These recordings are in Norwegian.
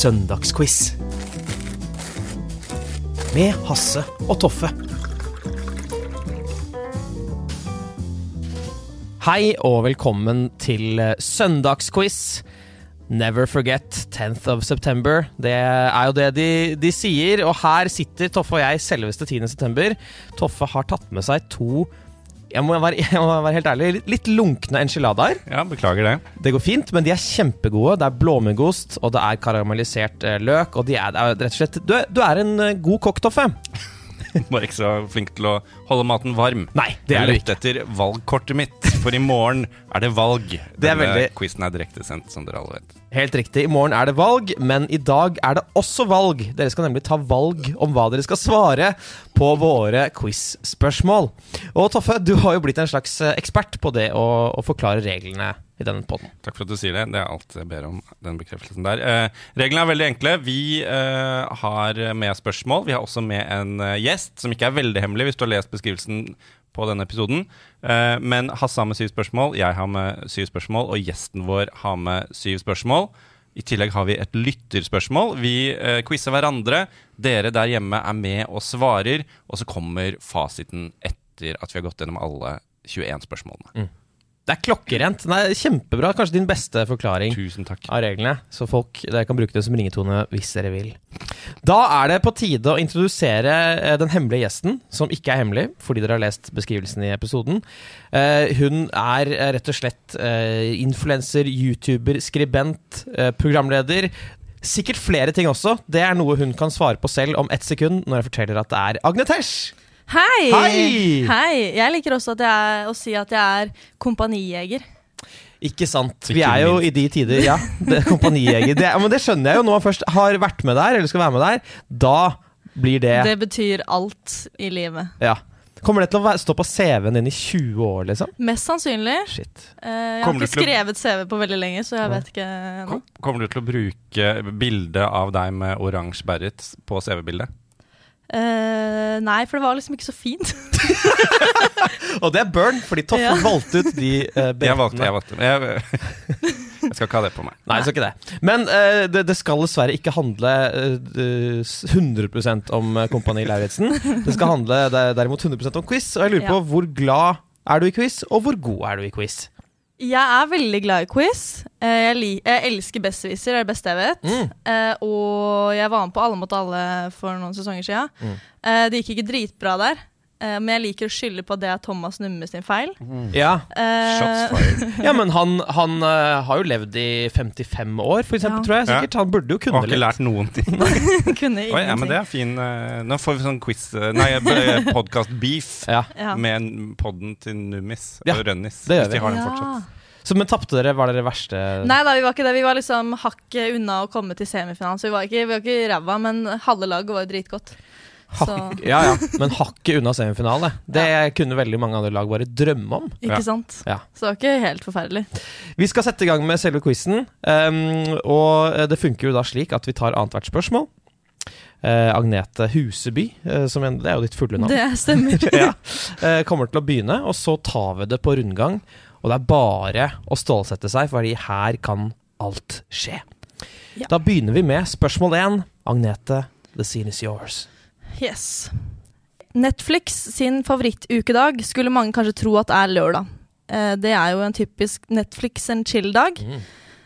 Søndagsquiz. Med Hasse og Toffe. Hei og velkommen til eh, søndagsquiz. Never forget 10th of September. Det er jo det de, de sier. Og her sitter Toffe og jeg selveste 10. september. Toffe har tatt med seg to jeg må være, jeg må være helt ærlig, litt- lunkne enchiladaer. Ja, beklager det. Det går fint, men de er kjempegode. Det er blåmuggost, og det er karamellisert eh, løk. Og de er, det er rett og slett Du, er- du er en eh, god kokk, Toffe. Bare ikke så flink til å holde maten varm. Nei, det er du lette etter valgkortet mitt, for i morgen er det valg. Det er Denne veldig- quizen er direktesendt, som dere alle vet. Helt riktig. I morgen er det valg, men i dag er det også valg. Dere skal nemlig ta valg om hva dere skal svare på våre quiz-spørsmål. Og Toffe, du har jo blitt en slags eh, ekspert på det å, å forklare reglene i denne poden. Takk for at du sier det. Det er alt jeg ber om, den bekreftelsen der. Eh, reglene er veldig enkle. Vi eh, har med spørsmål. Vi har også med en eh, gjest, som ikke er veldig hemmelig hvis du har lest beskrivelsen på denne episoden. Eh, men Hasse har med syv spørsmål, jeg har med syv spørsmål, og gjesten vår har med syv spørsmål. I tillegg har vi et lytterspørsmål. Vi eh, quizer hverandre. Dere der hjemme er med og svarer, og så kommer fasiten etter at vi har gått gjennom alle 21 spørsmålene. Det er klokkerent. Er kjempebra. Kanskje din beste forklaring Tusen takk. av reglene, så folk dere kan bruke det som ringetone hvis dere vil. Da er det på tide å introdusere eh, den hemmelige gjesten, som ikke er hemmelig, fordi dere har lest beskrivelsen i episoden. Eh, hun er eh, rett og slett influenser, YouTuber, skribent, programleder. Sikkert flere ting også. Det er noe hun kan svare på selv om ett sekund, når jeg forteller at det er Agnetesh. Hei! Hei! Hei! Jeg liker også at jeg er, å si at jeg er kompanijeger. Ikke sant. Vi er jo i de tider, ja. Det er kompanijeger. Det, men det skjønner jeg jo når man først har vært med der, eller skal være med der. Da blir det, Det betyr alt i livet. Ja. Kommer det til å være, stå på CV-en din i 20 år, liksom? Mest sannsynlig. Shit. Eh, jeg har ikke skrevet CV på veldig lenge, så jeg vet ikke ennå. Kommer du til å bruke bilde av deg med oransje beret på CV-bildet? Eh, nei, for det var liksom ikke så fint. Og det er burn, fordi Toffe Ja. valgte ut de uh, Jeg valgte, jeg valgte. Jeg, jeg skal ikke ha det på meg. Nei, det skal ikke det. Men uh, det, det skal dessverre ikke handle uh, s- 100 om Kompani Lauritzen. Det skal handle derimot 100 om quiz, og jeg lurer Ja. på hvor glad er du i quiz, og hvor god er du i quiz? Jeg er veldig glad i quiz. Eh, jeg, jeg elsker Besserwisser, det er det beste jeg vet. Mm. Eh, og jeg var med på Alle mot alle for noen sesonger siden. Mm. Eh, det gikk ikke dritbra der, men jeg liker å skylde på at det er Thomas Numme sin feil. Ja, Uh, ja men han, han uh, har jo levd i 55 år, for eksempel, Ja. tror jeg sikkert. Han burde jo kunne litt. har ikke lært noen ting. kunne Oi, ja, men det er fin Uh, Nå får vi sånn quiz eh, Nei, podkast-beef Ja. Med podden til Nummis Ja, og Rønnis. det gjør Hvis de har den Ja. fortsatt. Så, men tapte dere? Var dere verste Nei da, vi var ikke det. Vi var liksom hakket unna å komme til semifinalen. Så vi var ikke, vi var ikke ræva, men halve laget var jo dritgodt. Så Hakk, ja, ja, men hakket unna semifinale. Det kunne veldig mange andre lag bare drømme om. ikke Ja. sant? Ja. Så det var ikke helt forferdelig. Vi skal sette i gang med selve quizen, um, og eh, det funker jo da slik at vi tar annethvert spørsmål. Uh, Agnete Huseby, uh, som en, det er jo ditt fulle navn, Det stemmer. ja, uh, kommer til å begynne, og så tar vi det på rundgang. Og det er bare å stålsette seg, fordi her kan alt skje. Ja. Da begynner vi med spørsmål én. Agnete, the scene is yours. Yes. Netflix sin favorittukedag skulle mange kanskje tro at er lørdag. Eh, det er jo en typisk Netflix and chill-dag. Mm.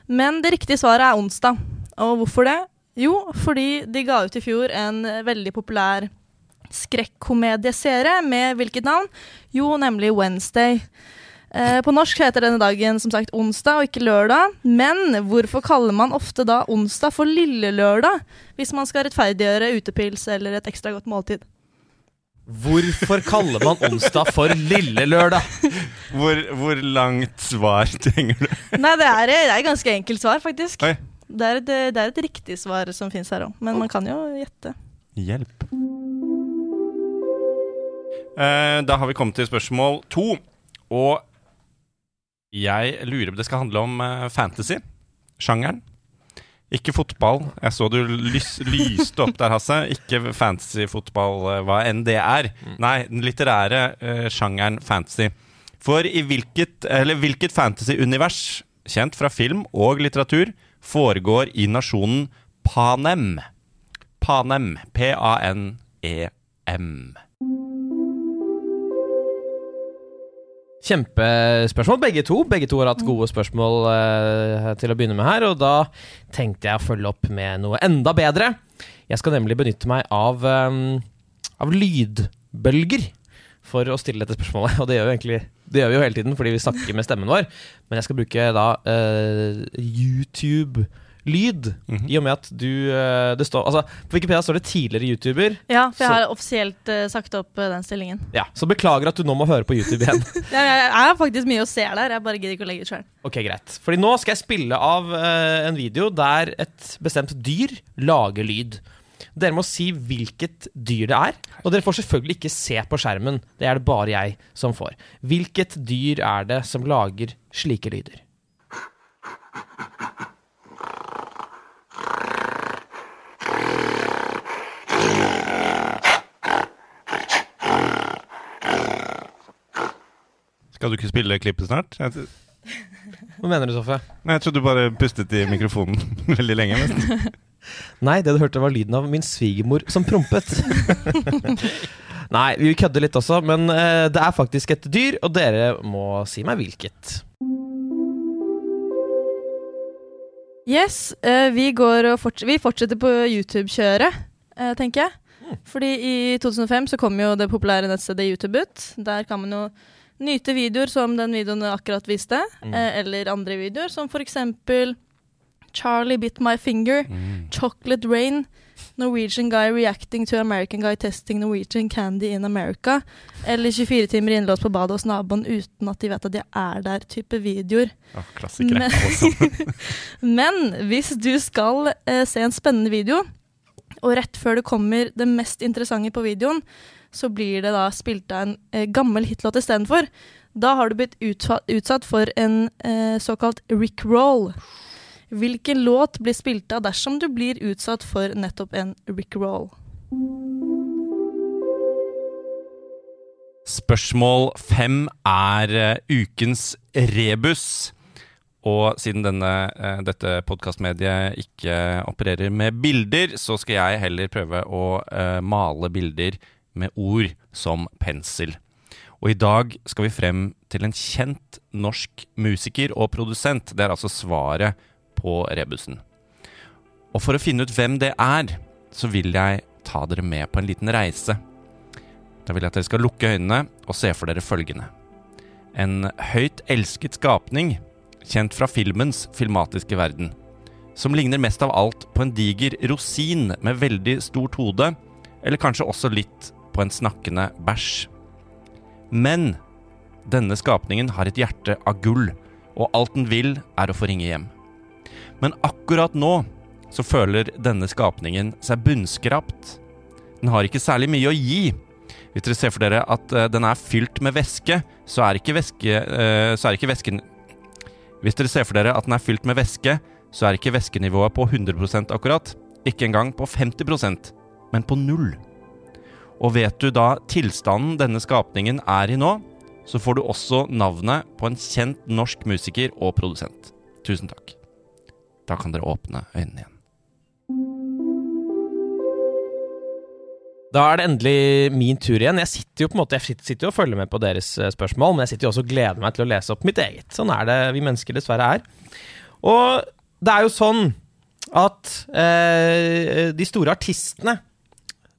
Men det riktige svaret er onsdag. Og hvorfor det? Jo, fordi de ga ut i fjor en veldig populær skrekkomedieserie med hvilket navn? Jo, nemlig Wednesday. Eh, på norsk heter denne dagen som sagt onsdag og ikke lørdag. Men hvorfor kaller man ofte da onsdag for lille lørdag? Hvis man skal rettferdiggjøre utepils eller et ekstra godt måltid. Hvorfor kaller man onsdag for lille lørdag? Hvor, hvor langt svar trenger du? Nei, det er, det er et ganske enkelt svar, faktisk. Oi. Det er, et, det er et riktig svar som fins her òg, men man kan jo gjette. Hjelp. Eh, da har vi kommet til spørsmål to. Og jeg lurer på Det skal handle om eh, fantasy. Sjangeren. Ikke fotball. Jeg så du lys, lyste opp der, Hasse. Ikke fantasyfotball, eh, hva enn det er. Nei, den litterære uh, sjangeren fantasy. For i hvilket, eller hvilket fantasy-univers, kjent fra film og litteratur, foregår i nasjonen Panem? Panem. P-a-n-e-m. Kjempespørsmål, begge to. Begge to har hatt gode spørsmål eh, til å begynne med her, og da tenkte jeg å følge opp med noe enda bedre. Jeg skal nemlig benytte meg av, eh, av lydbølger for å stille dette spørsmålet. Og det gjør, egentlig, det gjør vi jo hele tiden fordi vi snakker med stemmen vår, men jeg skal bruke da eh, YouTube-lyd. -hmm. I og med at du eh, det står, altså, På Wikipedia står det tidligere YouTuber. Ja, for jeg Så- har offisielt uh, sagt opp uh, den stillingen. Ja, Så beklager at du nå må høre på YouTube igjen. Jeg, jeg er faktisk mye å se der, jeg bare gidder ikke å legge ut sjøl. Ok, greit. Fordi nå skal jeg spille av uh, en video der et bestemt dyr lager lyd. Dere må si hvilket dyr det er, og dere får selvfølgelig ikke se på skjermen. Det er det bare jeg som får. Hvilket dyr er det som lager slike lyder? Skal du ikke spille klippet snart? Jeg, Hva mener du, Sofie? nei, jeg trodde du bare pustet i mikrofonen veldig lenge. nesten. Nei, det du hørte var lyden av min svigermor som prompet. Nei, vi kødder litt også, men eh, det er faktisk et dyr, og dere må si meg hvilket. Yes, eh, vi, går og forts vi fortsetter på YouTube-kjøret, eh, tenker jeg. Fordi i 2005 så kom jo det populære nettstedet YouTube ut. Der kan man jo nyte videoer som den videoen jeg akkurat viste, Mm. eh, eller andre videoer, som for eksempel Charlie bit my finger, Chocolate Rain, Norwegian guy reacting to American guy testing Norwegian candy in America, eller 24 timer innlåst på badet hos naboen uten at de vet at jeg er der, type videoer. Ja, klassikere. Men-. Men hvis du skal eh, se en spennende video, og rett før det kommer det mest interessante på videoen, så blir det da spilt av en eh, gammel hitlåt istedenfor. Da har du blitt utsatt for en eh, såkalt rickroll. Hvilken låt blir spilt av dersom du blir utsatt for nettopp en rickroll? Spørsmål fem er uh, ukens rebus. Og siden denne, uh, dette podkastmediet ikke opererer med bilder, så skal jeg heller prøve å uh, male bilder med ord som pensel. Og i dag skal vi frem til en kjent norsk musiker og produsent. Det er altså svaret på rebusen. Og for å finne ut hvem det er, så vil jeg ta dere med på en liten reise. Da vil jeg at dere skal lukke øynene og se for dere følgende. En høyt elsket skapning, kjent fra filmens filmatiske verden, som ligner mest av alt på en diger rosin med veldig stort hode, eller kanskje også litt på en snakkende bæsj. Men denne skapningen har et hjerte av gull, og alt den vil, er å få ringe hjem. Men akkurat nå så føler denne skapningen seg bunnskrapt. Den har ikke særlig mye å gi. Hvis dere ser for dere at eh, den er fylt med væske, så er ikke, væske, eh, så er ikke væsken Hvis dere ser for dere at den er fylt med væske, så er ikke væskenivået på 100% akkurat. Ikke engang på 50% men på null. Og vet du da tilstanden denne skapningen er i nå, så får du også navnet på en kjent norsk musiker og produsent. Tusen takk. Da kan dere åpne øynene igjen. Da er det endelig min tur igjen. Jeg sitter jo på en måte, jeg sitter- jo og følger med på deres eh, spørsmål, men jeg sitter jo også og gleder meg til å lese opp mitt eget. Sånn er det vi mennesker dessverre er. Og det er jo sånn at eh, de store artistene,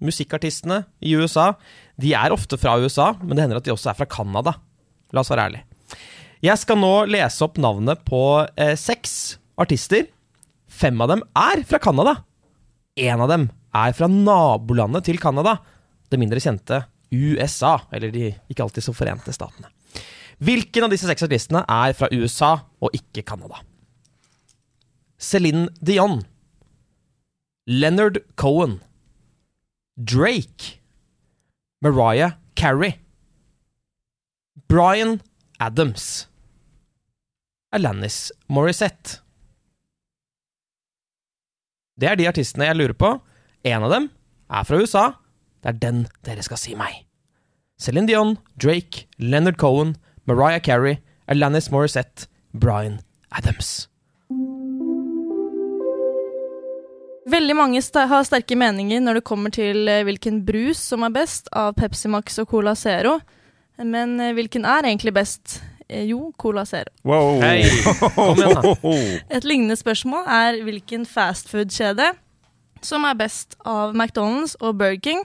musikkartistene i USA, de er ofte fra USA, men det hender at de også er fra Canada. La oss være ærlige. Jeg skal nå lese opp navnet på eh, seks artister. Fem av dem er fra Canada. En av dem er fra nabolandet til Canada. Det mindre kjente USA. Eller de ikke alltid så forente statene. Hvilken av disse seks artistene er fra USA og ikke Canada? Céline Dion. Leonard Cohen. Drake. Mariah Carey. Bryan Adams. Alanis Morissette. Det er de artistene jeg lurer på. En av dem er fra USA. Det er den dere skal si meg. Céline Dion, Drake, Leonard Cohen, Mariah Carey, Alanis Morissette, Bryan Adams. Veldig mange st har sterke meninger når det kommer til eh, hvilken brus som er best av Pepsi Max og Cola Zero. Men eh, hvilken er egentlig best? Eh, Jo, Cola Zero. Wow. Hey. kom igjen da. Et lignende spørsmål er hvilken fastfood-kjede som er best av McDonald's og Burger King,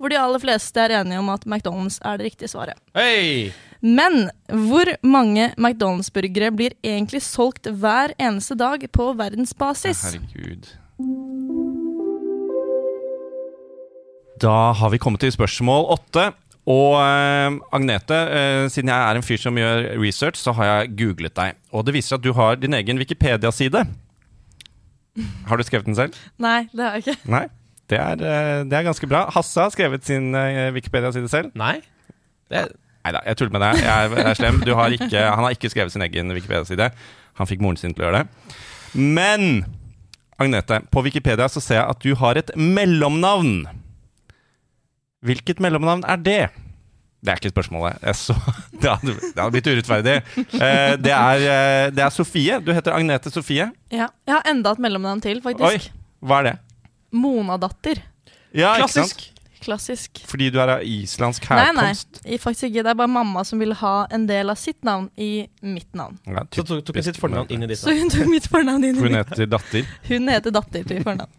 hvor de aller fleste er enige om at McDonald's er det riktige svaret. Hei! Men hvor mange McDonald's-burgere blir egentlig solgt hver eneste dag på verdensbasis? Herregud. Da har vi kommet til spørsmål åtte. Og eh, Agnete, eh, siden jeg er en fyr som gjør research, så har jeg googlet deg. Og det viser at du har din egen Wikipedia-side. Har du skrevet den selv? Nei, det har jeg ikke. Nei. Det er, eh, det er ganske bra. Hasse har skrevet sin eh, Wikipedia-side selv. Nei? Det, Nei da, jeg tuller med deg. Jeg er, jeg er slem. Du har ikke, han har ikke skrevet sin egen Wikipedia-side. Han fikk moren sin til å gjøre det. Men Agnete, på Wikipedia så ser jeg at du har et mellomnavn. Hvilket mellomnavn er det? Det er ikke spørsmålet. Så, det, hadde, det hadde blitt urettferdig. Eh, det, er, eh, det er Sofie. Du heter Agnete Sofie. Ja. Jeg har enda et mellomnavn til, faktisk. Oi, hva er det? Monadatter. Ja, klassisk. Klassisk. Fordi du er av islandsk Nei, nei. herkomst. i- Faktisk ikke. Det er bare mamma som vil ha en del av sitt navn i mitt navn. Ja, Så tok, tok hun sitt fornavn inn i ditt Så hun tok mitt fornavn inn. i Hun heter datter. Hun heter datter til fornavn.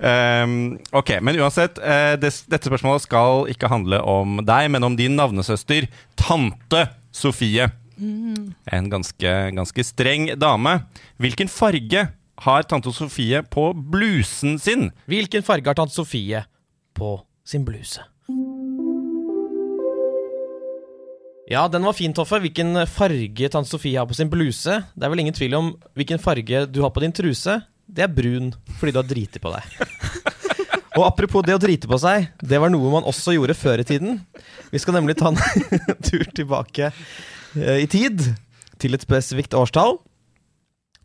um, ok, men uansett, Uh, det, dette spørsmålet skal ikke handle om deg, men om din navnesøster, tante Sofie. En ganske, ganske streng dame. Hvilken farge har tante Sofie på blusen sin? Hvilken farge har tante Sofie på sin bluse? Ja, den var fin, Toffe. Hvilken farge tante Sofie har på sin bluse? Det er vel ingen tvil om hvilken farge du har på din truse. Det er brun, fordi du har driti på deg. Og apropos det å drite på seg, det var noe man også gjorde før i tiden. Vi skal nemlig ta en tur tilbake eh, i tid, til et spesifikt årstall.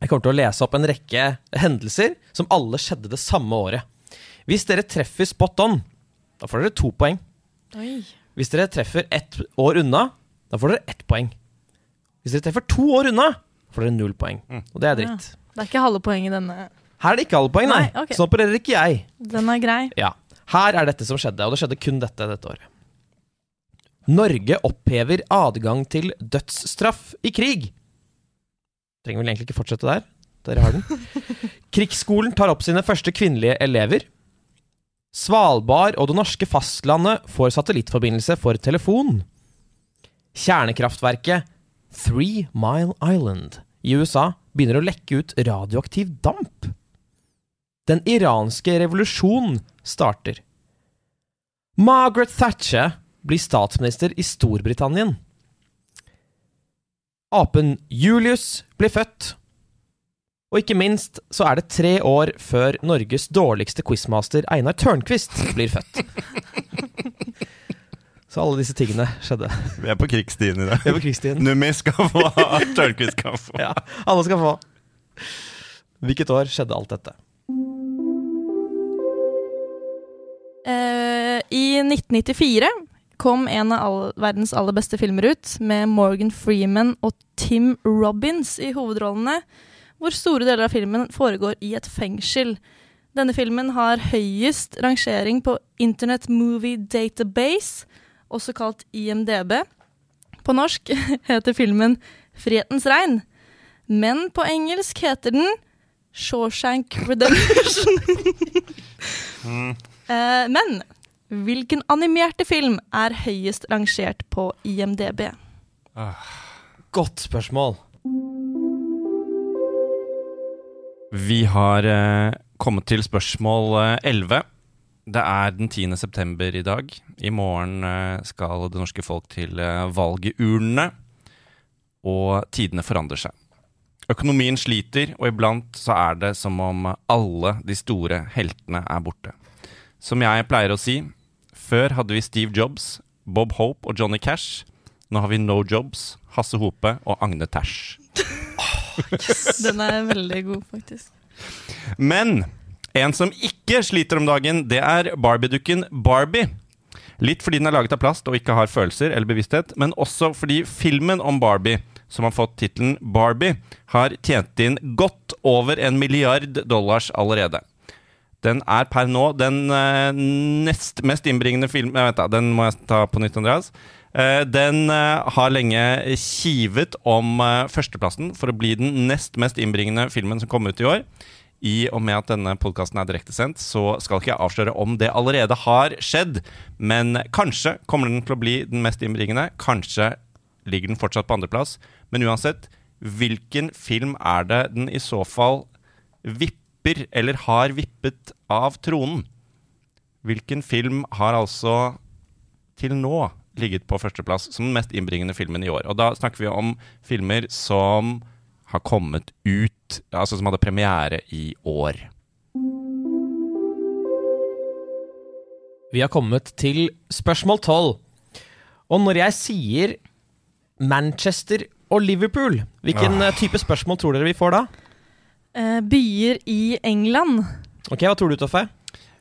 Jeg kommer til å lese opp en rekke hendelser som alle skjedde det samme året. Hvis dere treffer spot on, da får dere to poeng. Oi. Hvis dere treffer ett år unna, da får dere ett poeng. Hvis dere treffer to år unna, får dere null poeng. Og det er dritt. Det er ikke halve poeng i denne. Her er det ikke halve poeng, nei. Nei, okay. Sånn opererer ikke jeg. Den er grei. Ja. Her er dette som skjedde, og det skjedde kun dette dette året. Norge opphever adgang til dødsstraff i krig. Trenger vel egentlig ikke fortsette der. Dere har den. Krigsskolen tar opp sine første kvinnelige elever. Svalbard og det norske fastlandet får satellittforbindelse for telefon. Kjernekraftverket Three Mile Island i USA begynner å lekke ut radioaktiv damp. Den iranske revolusjonen starter. Margaret Thatcher blir statsminister i Storbritannia. Apen Julius blir født. Og ikke minst så er det tre år før Norges dårligste quizmaster Einar Tørnquist blir født. Så alle disse tingene skjedde. Vi er på krigsstien i dag. Vi er på krigstiden. Nummi skal få, Tørnquist skal få. Ja, alle skal få. Hvilket år skjedde alt dette? Uh, I 1994 kom en av all, verdens aller beste filmer ut, med Morgan Freeman og Tim Robbins i hovedrollene, hvor store deler av filmen foregår i et fengsel. Denne filmen har høyest rangering på Internet Movie Database, også kalt IMDb. På norsk heter filmen Frihetens regn, men på engelsk heter den Shawshank Redemption. Eh, men hvilken animerte film er høyest rangert på IMDb? Godt spørsmål. Vi har eh, kommet til spørsmål eh, 11. Det er den 10. september i dag. I morgen eh, skal det norske folk til eh, valgurnene. Og tidene forandrer seg. Økonomien sliter, og iblant så er det som om alle de store heltene er borte. Som jeg pleier å si, før hadde vi Steve Jobs, Bob Hope og Johnny Cash. Nå har vi No Jobs, Hasse Hope og Agne Tash. Den er veldig god, faktisk. Men en som ikke sliter om dagen, det er Barbie-dukken Barbie. Litt fordi den er laget av plast og ikke har følelser eller bevissthet, men også fordi filmen om Barbie, som har fått tittelen Barbie, har tjent inn godt over en milliard dollars allerede. Den er per nå den eh, nest mest innbringende film Vent, da, Den må jeg ta på nytt, Andreas. Eh, den eh, har lenge kivet om eh, førsteplassen for å bli den nest mest innbringende filmen som kom ut i år. I og med at denne podkasten er direktesendt, så skal ikke jeg avsløre om det allerede har skjedd. Men kanskje kommer den til å bli den mest innbringende. Kanskje ligger den fortsatt på andreplass. Men uansett, hvilken film er det den i så fall vipper, eller har vippet, av tronen? Hvilken film har altså til nå ligget på førsteplass som den mest innbringende filmen i år? Og da snakker vi om filmer som har kommet ut, altså som hadde premiere i år. Vi har kommet til spørsmål 12. Og når jeg sier Manchester og Liverpool, hvilken eh, type spørsmål tror dere vi får da? Uh, byer i England. Ok, Hva tror du, Toffe?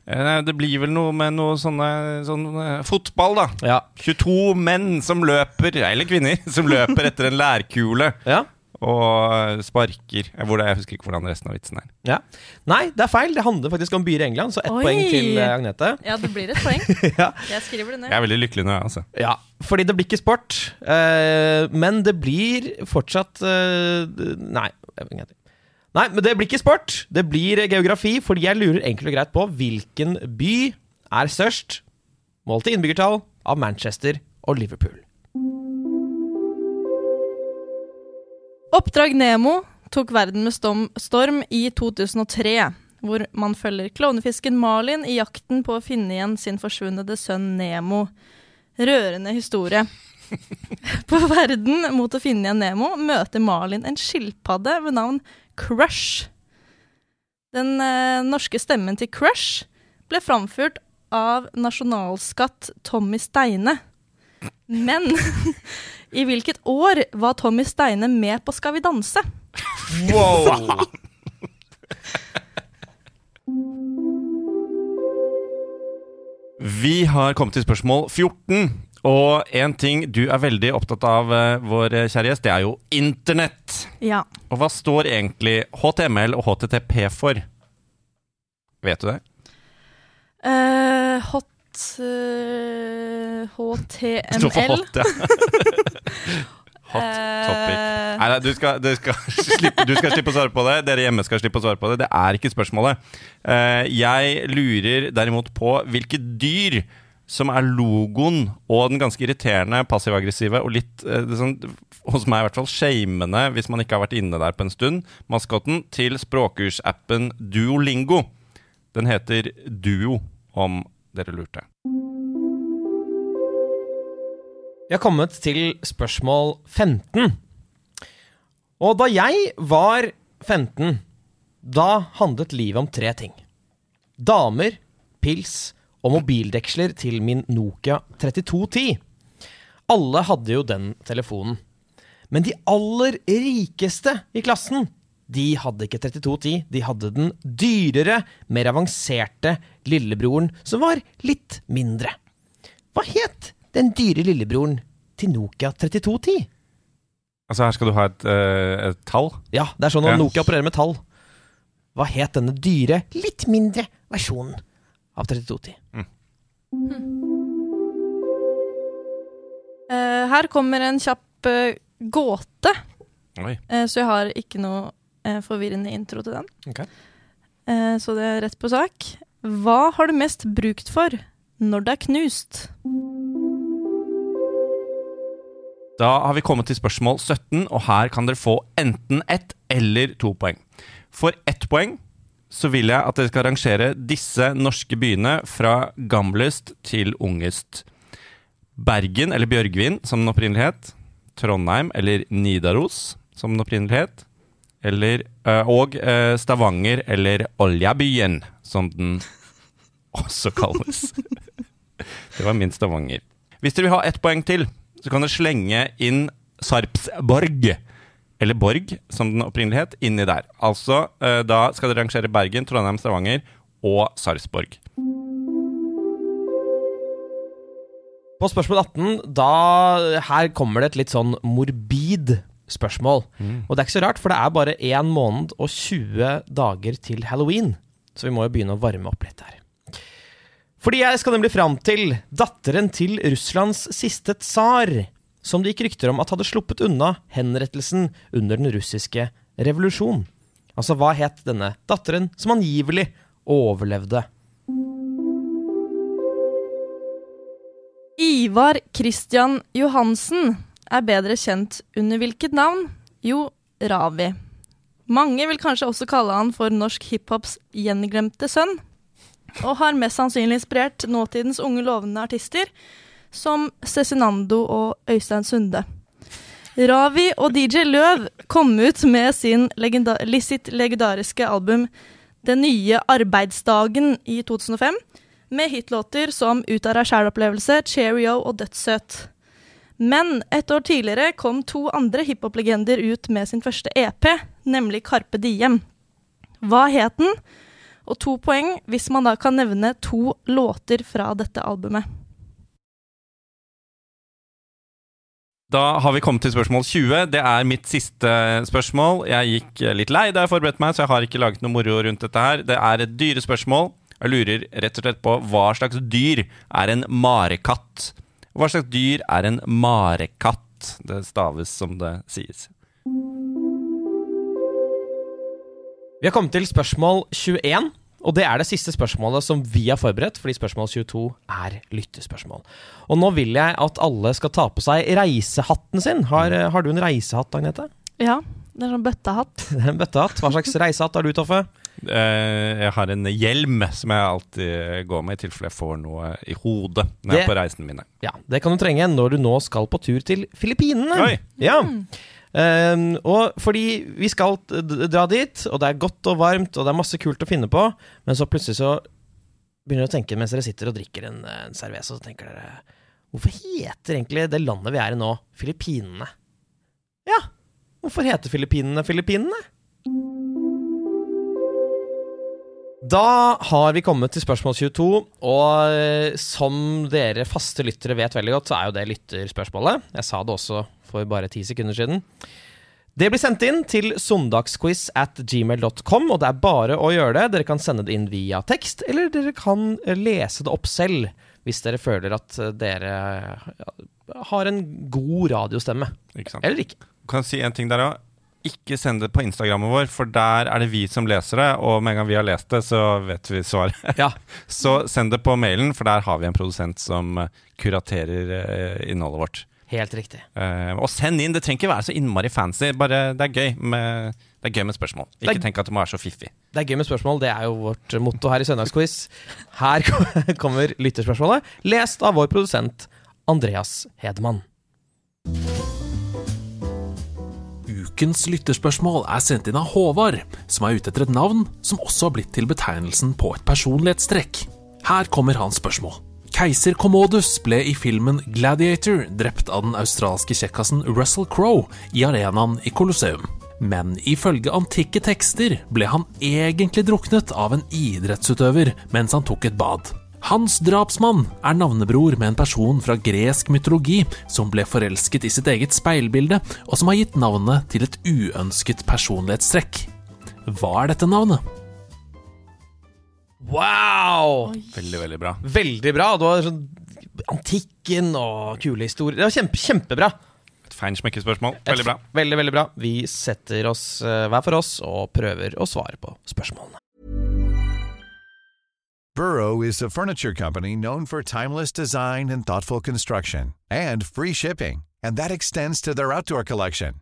Eh, Det blir vel noe med noe sånne, sånn eh, fotball, da. Ja. 22 menn som løper, eller kvinner, som løper etter en lærkule ja. og sparker. Jeg, hvor det, jeg husker ikke hvordan resten av vitsen er. ja. Nei, det er feil. Det handler faktisk om byer i England, så ett Oi. poeng til eh, Agnete. Ja, det blir et poeng. ja. Jeg skriver det ned. Jeg er veldig lykkelig nå, jeg, altså. ja, fordi det blir ikke sport. eh, men det blir fortsatt eh, Nei. jeg vet ikke. Nei, men det blir ikke sport. Det blir geografi, fordi jeg lurer enkelt og greit på hvilken by er størst, målt i innbyggertall, av Manchester og Liverpool. Oppdrag Nemo tok verden med storm i 2003, hvor man følger klovnefisken Malin i jakten på å finne igjen sin forsvunne sønn Nemo. Rørende historie. På verden mot å finne igjen Nemo møter Malin en skilpadde ved navn Crush. Den eh, norske stemmen til Crush ble framført av nasjonalskatt Tommy Steine. Men i hvilket år var Tommy Steine med på Skal vi danse? Wow! Vi har kommet til spørsmål 14. Og en ting du er veldig opptatt av, eh, vår kjære gjest, det er jo internett. Ja. Og hva står egentlig HTML og HTTP for? Vet du det? Uh, hot uh, HTML. står for hot, ja. hot topic. Eh, Nei, nei du, skal, du, skal slippe, du skal slippe å svare på det. Dere hjemme skal slippe å svare på det. Det er ikke spørsmålet. Eh, jeg lurer derimot på hvilke dyr som er logoen og den ganske irriterende passiv-aggressive og litt eh, sånn, hos meg i hvert fall shamende, hvis man ikke har vært inne der på en stund, maskotten til språkkursappen Duolingo. Den heter Duo, om dere lurte. Vi har kommet til spørsmål 15. Og da jeg var 15, da handlet livet om tre ting. Damer, pils og mobildeksler til min Nokia 3210. Alle hadde jo den telefonen. Men de aller rikeste i klassen, de hadde ikke 3210. De hadde den dyrere, mer avanserte lillebroren, som var litt mindre. Hva het den dyre lillebroren til Nokia 3210? Altså Her skal du ha et, uh, et tall. Ja, det er sånn at Nokia opererer med tall. Hva het denne dyre, litt mindre versjonen av 3210? eh, her kommer en kjapp uh, gåte, Oi. Uh, så jeg har ikke noe forvirrende intro til den. Okay. Eh, så det er rett på sak. Hva har du mest brukt for når det er knust? Da har vi kommet til spørsmål 17, og her kan dere få enten ett eller to poeng. For ett poeng så vil jeg at dere skal rangere disse norske byene fra gamlest til ungest. Bergen, eller Bjørgvin, som den opprinnelig het. Trondheim, eller Nidaros, som den opprinnelig het. Eller, øh, og øh, Stavanger, eller Oljabyen, som den også kalles. det var min Stavanger. Hvis dere vil ha ett poeng til, så kan dere slenge inn Sarpsborg, eller Borg, som den opprinnelig het, inni der. Altså, øh, da skal dere rangere Bergen, Trondheim, Stavanger og Sarpsborg. På spørsmål 18, da Her kommer det et litt sånn morbid spørsmål. Og det er ikke så rart, for det er bare 1 måned og 20 dager til halloween. Så vi må jo begynne å varme opp litt her. Fordi jeg skal nemlig fram til datteren til Russlands siste tsar, som det gikk rykter om at hadde sluppet unna henrettelsen under den russiske revolusjon. Altså, hva het denne datteren som angivelig overlevde? Ivar Christian Johansen er bedre kjent under hvilket navn? Jo, Ravi. Mange vil kanskje også kalle han for norsk hiphops gjenglemte sønn, og har mest sannsynlig inspirert nåtidens unge lovende artister som Cezinando og Øystein Sunde. Ravi og DJ Løv kom ut med legenda sitt legendariske album Den nye arbeidsdagen i 2005, med hitlåter som Ut av deg sjæl-opplevelse, Cheerio og Dødssøt. Men et år tidligere kom to andre hiphop-legender ut med sin første EP, nemlig Carpe Diem. Hva het den? Og to poeng hvis man da kan nevne to låter fra dette albumet. Da har vi kommet til spørsmål 20. Det er mitt siste spørsmål. Jeg gikk litt lei da jeg forberedte meg, så jeg har ikke laget noe moro rundt dette her. Det er et dyrespørsmål. Jeg lurer rett og slett på hva slags dyr er en marekatt? Hva slags dyr er en marekatt? Det staves som det sies. Vi har kommet til spørsmål 21, og det er det siste spørsmålet som vi har forberedt, fordi spørsmål 22 er lyttespørsmål. Og nå vil jeg at alle skal ta på seg reisehatten sin. Har, har du en reisehatt, Agnete? Ja, det er sånn bøttehatt. Det er en bøttehatt. Hva slags reisehatt har du, Toffe? Eh, Jeg har en hjelm som jeg alltid går med i tilfelle jeg får noe i hodet når jeg er på reisene mine. Ja, Det kan du trenge når du nå skal på tur til Filippinene. Oi. Ja. Ehm, og fordi vi skal dra dit, og det er godt og varmt, og det er masse kult å finne på, men så plutselig så begynner dere å tenke mens dere sitter og drikker en, eh, en cerveza, så tenker dere Hvorfor heter egentlig det landet vi er i nå, Filippinene? Ja, hvorfor heter Filippinene Filippinene? Da har vi kommet til spørsmål 22, og eh, som dere faste lyttere vet veldig godt, så er jo det lytterspørsmålet. Jeg sa det også for bare ti sekunder siden. Det blir sendt inn til søndagsquiz at gmail.com, og det er bare å gjøre det. Dere kan sende det inn via tekst, eller dere kan lese det opp selv hvis dere føler at eh, dere har en god radiostemme. Ikke? Eller ikke. Kan jeg si en ting der òg? Ikke send det på Instagrammet vår, for der er det vi som leser det. Og med en gang vi har lest det, så vet vi svaret. Ja, Så send det på mailen, for der har vi en produsent som kuraterer eh, innholdet vårt. Helt riktig. Uh, og send inn. Det trenger ikke være så innmari fancy. Bare det er gøy med, det er gøy med spørsmål. Ikke er- tenk at det må være så fiffig. Det er gøy med spørsmål. Det er jo vårt motto her i Søndagsquiz. Her kommer lytterspørsmålet, lest av vår produsent Andreas Hedman. Ukens lytterspørsmål er sendt inn av Håvard, som er ute etter et navn som også har blitt til betegnelsen på et personlighetstrekk. Her kommer hans spørsmål. Keiser Commodus ble i filmen Gladiator drept av den australske kjekkasen Russell Crowe i arenaen i Colosseum. Men ifølge antikke tekster ble han egentlig druknet av en idrettsutøver mens han tok et bad. Hans drapsmann er navnebror med en person fra gresk mytologi som ble forelsket i sitt eget speilbilde, og som har gitt navnet til et uønsket personlighetstrekk. Hva er dette navnet? Wow! Veldig, veldig bra. Veldig bra. Du har sånn antikken og kule historier. Det var kjempe, kjempebra. Et feinschmecker-spørsmål. Veldig bra. Veldig, veldig bra. Vi setter oss eh, hver for oss og prøver å svare på spørsmålene. Burrow is a furniture company known for timeless design and thoughtful construction and free shipping, and that extends to their outdoor collection.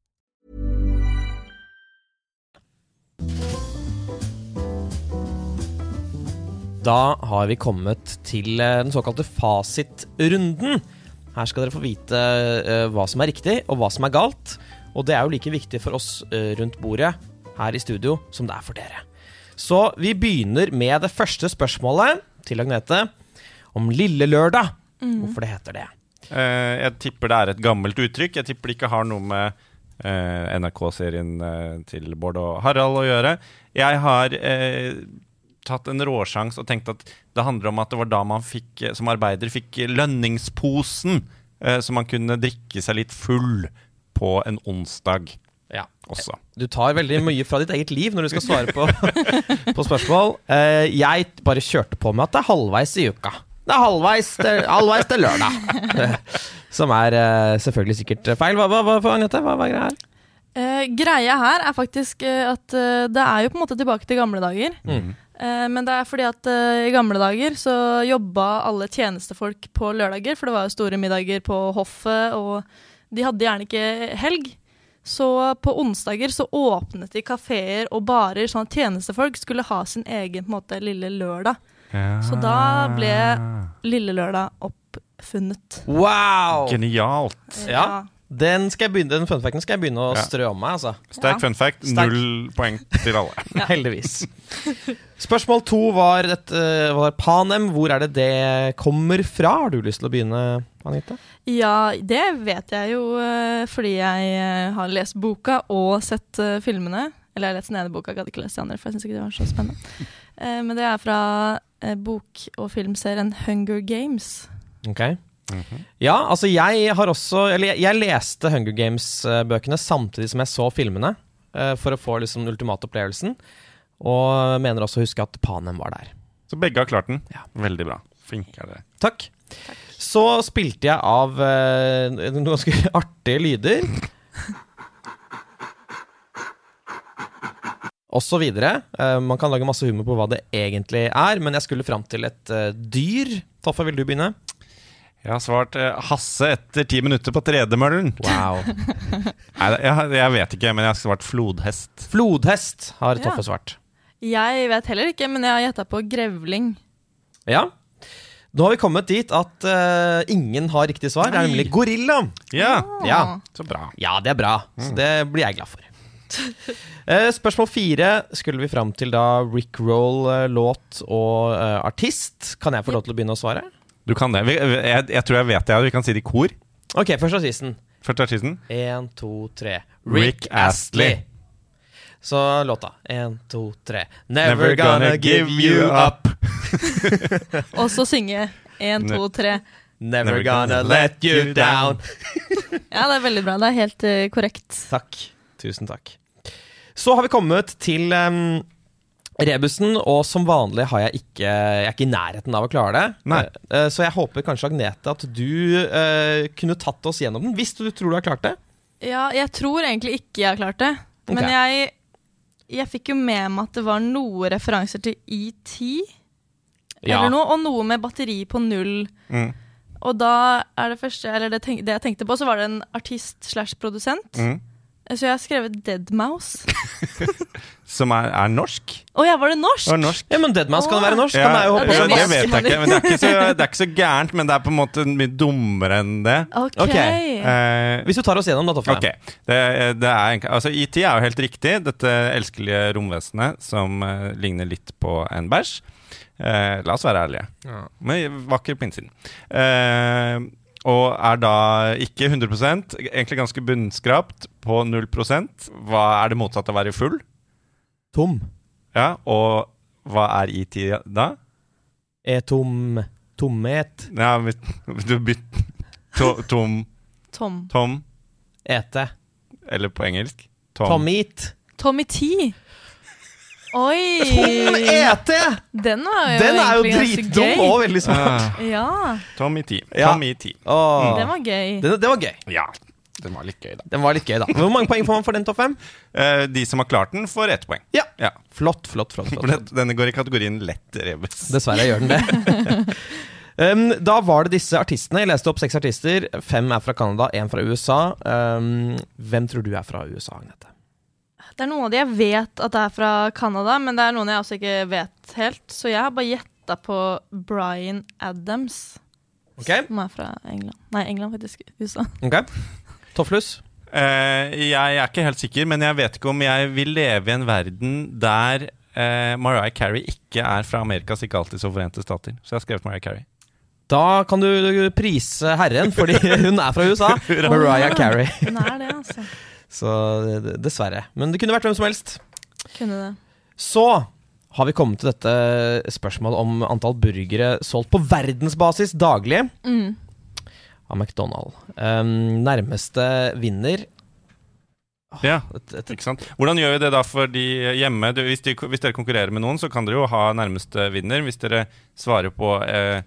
Da har vi kommet til eh, den såkalte fasitrunden. Her skal dere få vite eh, hva som er riktig, og hva som er galt. Og det er jo like viktig for oss eh, rundt bordet her i studio som det er for dere. Så vi begynner med det første spørsmålet til Agnete om Lille Lørdag. Hvorfor det heter det. Eh, jeg tipper det er et gammelt uttrykk. Jeg tipper det ikke har noe med eh, NRK-serien til Bård og Harald å gjøre. Jeg har eh, tatt en råsjans og tenkt at det handler om at det var da man fikk, eh, som arbeider fikk lønningsposen, eh, så man kunne drikke seg litt full på en onsdag Ja. også. Du tar veldig mye fra ditt eget liv når du skal svare på, på spørsmål. Eh, jeg bare kjørte på med at det er halvveis i uka. Det er halvveis til, halvveis til lørdag. Som er eh, selvfølgelig sikkert feil. Hva, hva, hva, hva, Agnete? Hva, hva er greia her? Eh, greia her er faktisk at eh, det er jo på en måte tilbake til gamle dager. Mm. Eh, men det er fordi at eh, i gamle dager så jobba alle tjenestefolk på lørdager, for det var jo store middager på hoffet, og de hadde gjerne ikke helg. Så på onsdager så åpnet de kafeer og barer, sånn at tjenestefolk skulle ha sin egen på en måte lille lørdag. Så da ble Lille lørdag oppfunnet. Wow! Genialt. Ja. Den, skal jeg begynne, den funfacten skal jeg begynne å Ja. strø om meg, altså. Sterk Ja. fun fact. Sterk. Null poeng til alle. Heldigvis. Spørsmål to var, et, eh, var Panem. Hvor er det det kommer fra? Har du lyst til å begynne, Anita? Ja, det vet jeg jo eh, fordi jeg eh, har lest boka og sett filmene. Eller jeg har lest den ene boka, jeg hadde ikke lest de andre, for jeg syns ikke det var så spennende. Eh, men det er fra bok- og filmserien Hunger Games. Ok Ja, altså jeg har også Eller jeg, jeg leste Hunger Games-bøkene samtidig som jeg så filmene. uh, For å få liksom den ultimate opplevelsen. Og mener også å huske at Panem var der. Så begge har klart den. Ja. Veldig bra. Flinke er dere. Takk. Så spilte jeg av uh, noen ganske artige lyder. Og så videre. Uh, man kan lage masse humor på hva det egentlig er, men jeg skulle fram til et dyr. Toffe, vil du begynne? Jeg har svart eh, Hasse etter ti minutter på tredemøllen. Wow. Nei, jeg, jeg vet ikke, men jeg har svart flodhest. Flodhest har Ja. Toffe svart. Jeg vet heller ikke, men jeg har gjetta på grevling. Ja. Nå har vi kommet dit at eh, ingen har riktig svar. Det er nemlig gorilla. Ja, Ja. så bra. Ja, det er bra. Så det blir jeg glad for. Eh, spørsmål fire skulle vi fram til da Rick Roll, eh, låt og eh, artist. Kan jeg få lov til å begynne å svare? Du kan det. Vi, jeg, jeg tror jeg vet det. Vi kan si det i kor. Ok, først artisten. Først artisten. Én, to, tre. Rick Astley. Så låta. Én, to, tre. Never gonna give you up. Og så synge én, to, tre. Never gonna let you down. Ja, det er veldig bra. Det er helt uh, korrekt. Takk. Tusen takk. Så har vi kommet til em, rebusen, og som vanlig har jeg ikke Jeg er ikke i nærheten av å klare det. Nei. Eh, så jeg håper kanskje, Agnete, at du uh, kunne tatt oss gjennom den, hvis du tror du har klart det. Ja, jeg tror egentlig ikke jeg har klart det. Men jeg, jeg fikk jo med meg at det var noen referanser til ET. Eller noe, og noe med batteri på null. Mm. Og da er det første Eller det, tenk, det jeg tenkte på, så var det en artist slash produsent. Mm. Så jeg har skrevet Deadmouse. Som er, er norsk. Å ja, var det norsk? Var norsk. Ja, men Deadmouse kan være norsk. Ja, kan jeg jo håpe det det, vet jeg ikke, men det er ikke, så, det er ikke så gærent. Men det er på en måte mye dummere enn det. Ok. okay. Uh, Hvis du tar oss gjennom, da, Toffe. Ok, det, det er altså IT er jo helt riktig Dette elskelige romvesenet Som uh, ligner litt på en bæsj Uh, La oss være ærlige Ja. Men vakker på innsiden eh, Og er da ikke 100% Egentlig ganske bunnskrapt På 0% Hva er det motsatt av å være full? Tom. Ja, og hva er IT da? Er tom Tomhet. Ja, men du bytter to, Tom, Tom. Tom Ete. Eller på engelsk Tom. Tommeat. Tommy T. Oi! Tom ET! Den var jo Den er jo dritdum og veldig smart. Ah, Ja, Tommy T. Ja. Tommy T. Mm. den var gøy. Den, det var gøy. Ja, den var litt gøy, da. Den var litt gøy, da. Hvor mange poeng får man for den topp fem? Eh, de som har klart den, får ett poeng. Ja. Ja. Flott, flott, flott. Flott. den- Denne går i kategorien lett rebus. Dessverre gjør den det. um, da var det disse artistene. Jeg leste opp seks artister. Fem er fra Canada, én fra USA. Um, hvem tror du er fra USA, Agnete? Det er noen av de jeg vet at det er fra Canada, men det er noen jeg også ikke vet helt. Så jeg har bare gjetta på Bryan Adams, Ok, som er fra England. Nei, England faktisk. USA. ok Tofflus? Uh, jeg er ikke helt sikker, men jeg vet ikke om jeg vil leve i en verden der uh, Mariah Carey ikke er fra Amerikas ikke alltid så forente stater. Så jeg har skrevet Mariah Carey. Da kan du prise herren, fordi hun er fra USA. Mariah Carey. Hun er det, altså. Så dessverre. Men det kunne vært hvem som helst. Kunne det. Så har vi kommet til dette spørsmålet om antall burgere solgt på verdensbasis daglig Mm. Av McDonald. Um, nærmeste vinner Ja, et, et, ikke sant? Hvordan gjør vi det da for de hjemme? Du, hvis, de, hvis dere konkurrerer med noen, så kan dere jo ha nærmeste vinner. Hvis dere svarer på, eh,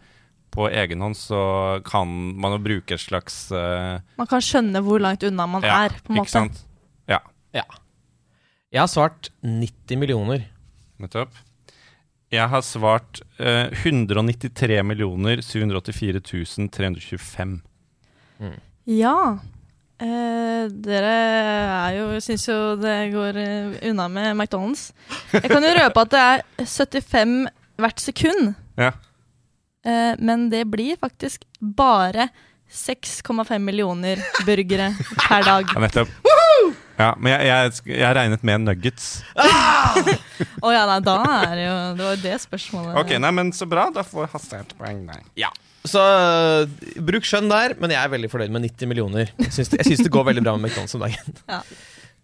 på egen hånd, så kan man jo bruke et slags eh, Man kan skjønne hvor langt unna man ja, er, på en Ikke måte. sant? Ja, Ja. Jeg har svart 90 millioner. nettopp. Jeg har svart eh, 193 784 325. Ja. Eh, dere er jo Syns jo det går eh, unna med McDonald's. Jeg kan jo røpe at det er 75 hvert sekund. Ja. Eh, men det blir faktisk bare 6,5 millioner burgere per dag. Ja, nettopp. Ja, men jeg, jeg, jeg har regnet med nuggets. Å ja, nei, da er det jo Det var jo det spørsmålet. Ok, nei, men så bra. Da får Hasse et poeng. Nei. Så uh, bruk skjønn der, men jeg er veldig fornøyd med 90 millioner. Jeg syns det, det går veldig bra med McDonald's om dagen. Ja.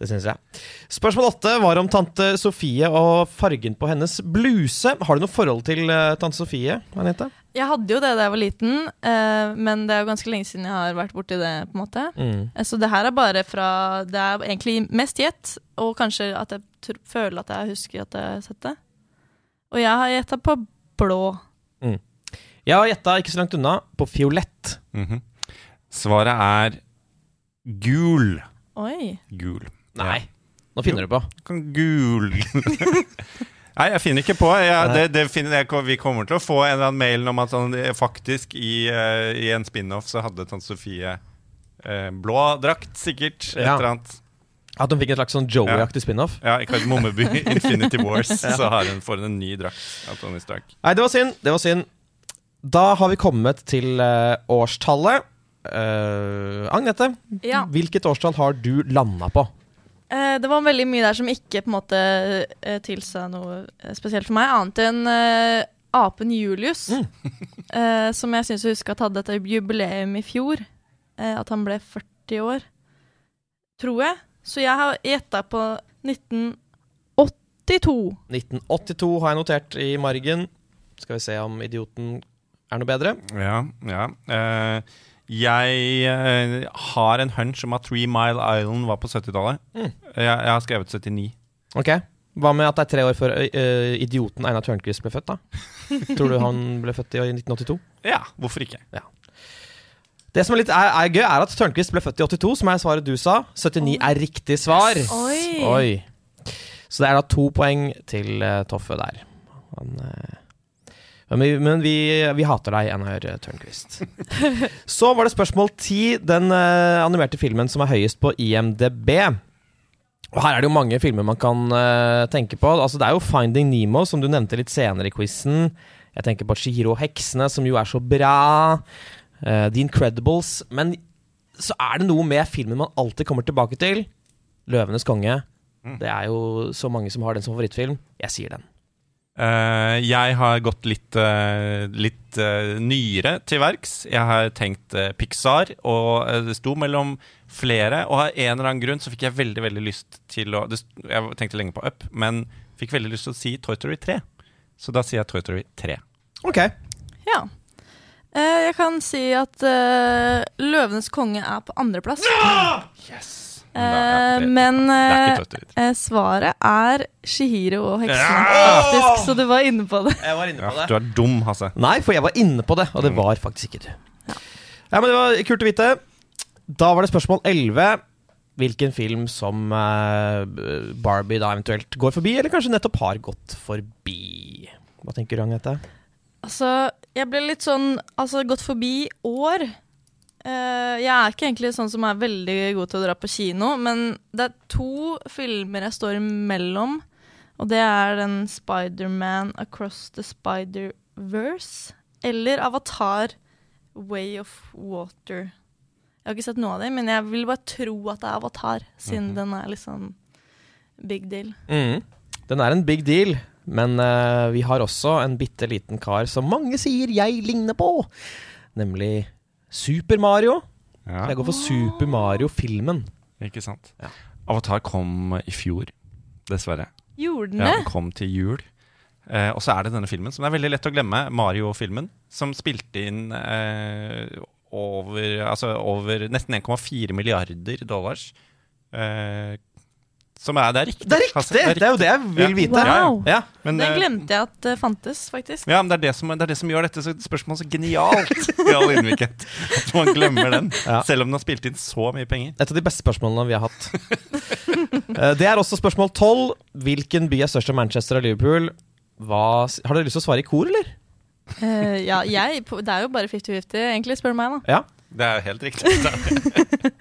Det syns jeg. Spørsmål åtte var om tante Sofie og fargen på hennes bluse. Har du noe forhold til uh, tante Sofie, Anette? Jeg hadde jo det da jeg var liten, uh, men det er jo ganske lenge siden jeg har vært borti det. på en måte. Mm. Eh, Så det her er bare fra Det er egentlig mest gjett, og kanskje at jeg føler at jeg husker at jeg har sett det. Og jeg har gjetta på blå. Jeg har gjetta ikke så langt unna på fiolett. Mhm. Svaret er gul. Oi. Gul. Nei, nå finner du på. Gul. Nei, jeg finner ikke på. Jeg, det, det finner, jeg, vi kommer til å få en eller annen mail om at sånn, faktisk i, uh, i en spin-off så hadde tante Sofie uh, blå drakt, sikkert. Et Ja. eller annet. At hun fikk en slags sånn Joey-aktig spin-off. Ja, i Kardemommeby Infinity Wars så har hun, får hun en ny drakt av Tony Stark. Nei, det var synd. Det var synd. Da har vi kommet til øh, årstallet. Uh, Agnete, Ja. hvilket årstall har du landa på? Uh, det var veldig mye der som ikke på en måte eh, tilsa noe eh, spesielt for meg, annet enn uh, apen Julius. eh, som jeg syns å huske at hadde et jubileum i fjor. Eh, at han ble 40 år. Tror jeg. Så jeg har gjetta på 1982. 1982 har jeg notert i margen. Skal vi se om idioten er noe bedre. Ja, ja. Uh, jeg uh, har en hunch om at Three Mile Island var på 70-tallet. Mm. Jeg, jeg har skrevet 79. Ok, Hva med at det er tre år før ø, idioten Einar Tørnquist ble født? da? Tror du han ble født i 1982? Ja, hvorfor ikke? Det som er litt er, er gøy, er at Tørnquist ble født i 82, som er svaret du sa. 79 er riktig svar. Oi. Oi. Så det er da to poeng til uh, Toffe der. Han, eh, men vi, men vi, vi hater deg, Einar Tørnquist. Så var det spørsmål ti. Den uh, animerte filmen som er høyest på IMDb. Og her er det jo mange filmer man kan uh, tenke på. Altså, det er jo Finding Nemo, som du nevnte litt senere i quizen. Jeg tenker på Chihiro og heksene, som jo er så bra. Uh, The Incredibles. Men så er det noe med filmen man alltid kommer tilbake til. 'Løvenes konge'. Det er jo så mange som har den som favorittfilm. Jeg sier den. Eh, jeg har gått litt, eh, litt eh, nyere til verks. Jeg har tenkt Pixar, og det sto mellom flere. Og av en eller annen grunn så fikk jeg veldig veldig lyst til å Jeg tenkte lenge på Up, men fikk veldig lyst til å si Toy Story 3. Så da sier jeg Toy Story 3. Ok. Ja. Eh, jeg kan si at uh, 'Løvenes konge' er på andreplass. Ja! da, ja, Eh, det- men er eh, vite. eh, svaret er Shihiro og heksene, Ja! faktisk. Så du var inne på det. Jeg var inne Ja, du er dum, Hasse. Nei, for jeg var inne på det, og det Mm. var faktisk ikke du. Ja, men Det var kult å vite. Da var det spørsmål 11. Hvilken film som uh, Barbie da eventuelt går forbi, eller kanskje nettopp har gått forbi? Hva tenker du, Agnete? Altså, jeg ble litt sånn Altså, gått forbi år. Eh, jeg er ikke egentlig sånn som er veldig god til å dra på kino, men det er to filmer jeg står imellom, og det er den Spiderman Across the Spider-Verse eller Avatar Way of Water. Jeg har ikke sett noe av det, men jeg vil bare tro at det er Avatar, siden Mhm. den er liksom big deal. Mm. Den er en big deal, men uh, vi har også en bitte liten kar som mange sier jeg ligner på, nemlig Super Mario. Ja, Jeg går for Super Mario-filmen. ikke sant. Ja. Avatar kom i fjor, dessverre. Gjorde den Ja, den kom til jul. Eh, og så er det denne filmen, som det er veldig lett å glemme, Mario-filmen, som spilte inn eh, over, altså over nesten 1,4 milliarder dollars. Eh, som er, det er riktig. Det er riktig! Hasse, Det er jo det jeg vil Ja. vite. Wow! Ja. Men, Den eh, glemte jeg at det fantes, faktisk. Ja, men det er det, som, det er det som gjør dette så- spørsmålet så genialt i all ydmykhet. At man glemmer den, Ja. selv om den har spilt inn så mye penger. Et av de beste spørsmålene vi har hatt. Eh, det er også spørsmål 12. Hvilken by er størst av Manchester og Liverpool? Hva, har dere lyst til å svare i kor, eller? Uh, ja, jeg, det er jo bare 50-50, egentlig, spør du meg, da. Ja. Det er helt riktig.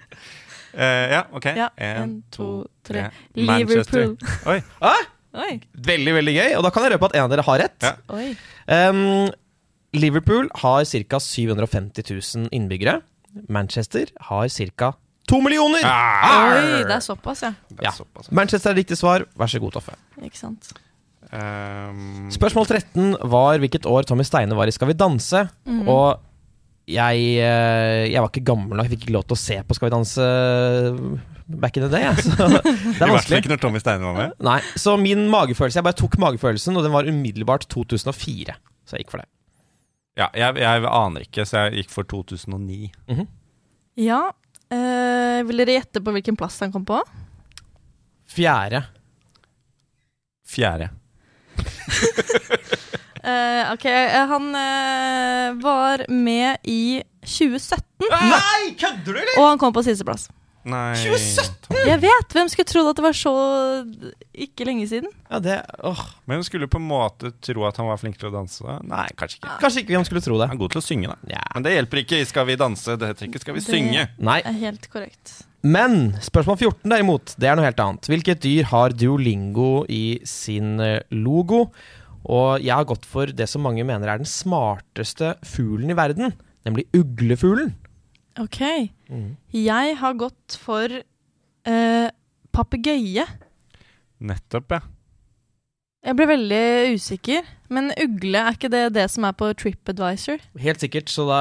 Eh, ja, ok. Ja, En, en, to, to, tre. Liverpool. Oi. Ah, Oi, veldig, veldig gøy. Og da kan jeg røpe at en av dere har rett. Ja. oi. Um, Liverpool har ca. 750 000 innbyggere. Manchester har ca. 2 millioner! Arr! Oi, det er såpass, ja. Det er Ja. såpass. Manchester er riktig svar. Vær så god, Toffe. Ikke sant. Um, Spørsmål 13 var hvilket år Tommy Steine var i Skal vi danse. Mhm. Og jeg, eh, jeg var ikke gammel nok, jeg fikk ikke lov til å se på Skal vi danse back in the day. Så det I er hvert fall ikke når Tommy Steine var med. Nei, Så min magefølelse Jeg bare tok magefølelsen, og den var umiddelbart 2004. Så jeg gikk for det. Ja, jeg, jeg aner ikke, så jeg gikk for 2009. Ja. Øh, vil dere gjette på hvilken plass han kom på? Fjerde. Fjerde. Eh, ok, eh, han uh, var med i 2017, Nei, kødder du, eller?! og han kom på sisteplass. Nei 2017? Jeg vet! Hvem skulle trodd at det var så ikke lenge siden? Ja, det åh. Men hun skulle på en måte tro at han var flink til å danse. Nei, kanskje ikke. Kanskje ikke hvem skulle tro det. Han er god til å synge, da. Ja. Men det hjelper ikke. Skal vi danse? Det heter ikke Skal vi Det- synge? Nei. Er helt korrekt. Men spørsmål 14 derimot, det er noe helt annet. Hvilket dyr har Duolingo i sin logo? Og jeg har gått for det som mange mener er den smarteste fuglen i verden, nemlig uglefuglen. Ok. Jeg har gått for eh, papegøye. Nettopp, ja. Jeg ble veldig usikker, men ugle, er ikke det det som er på TripAdvisor? Helt sikkert, så da,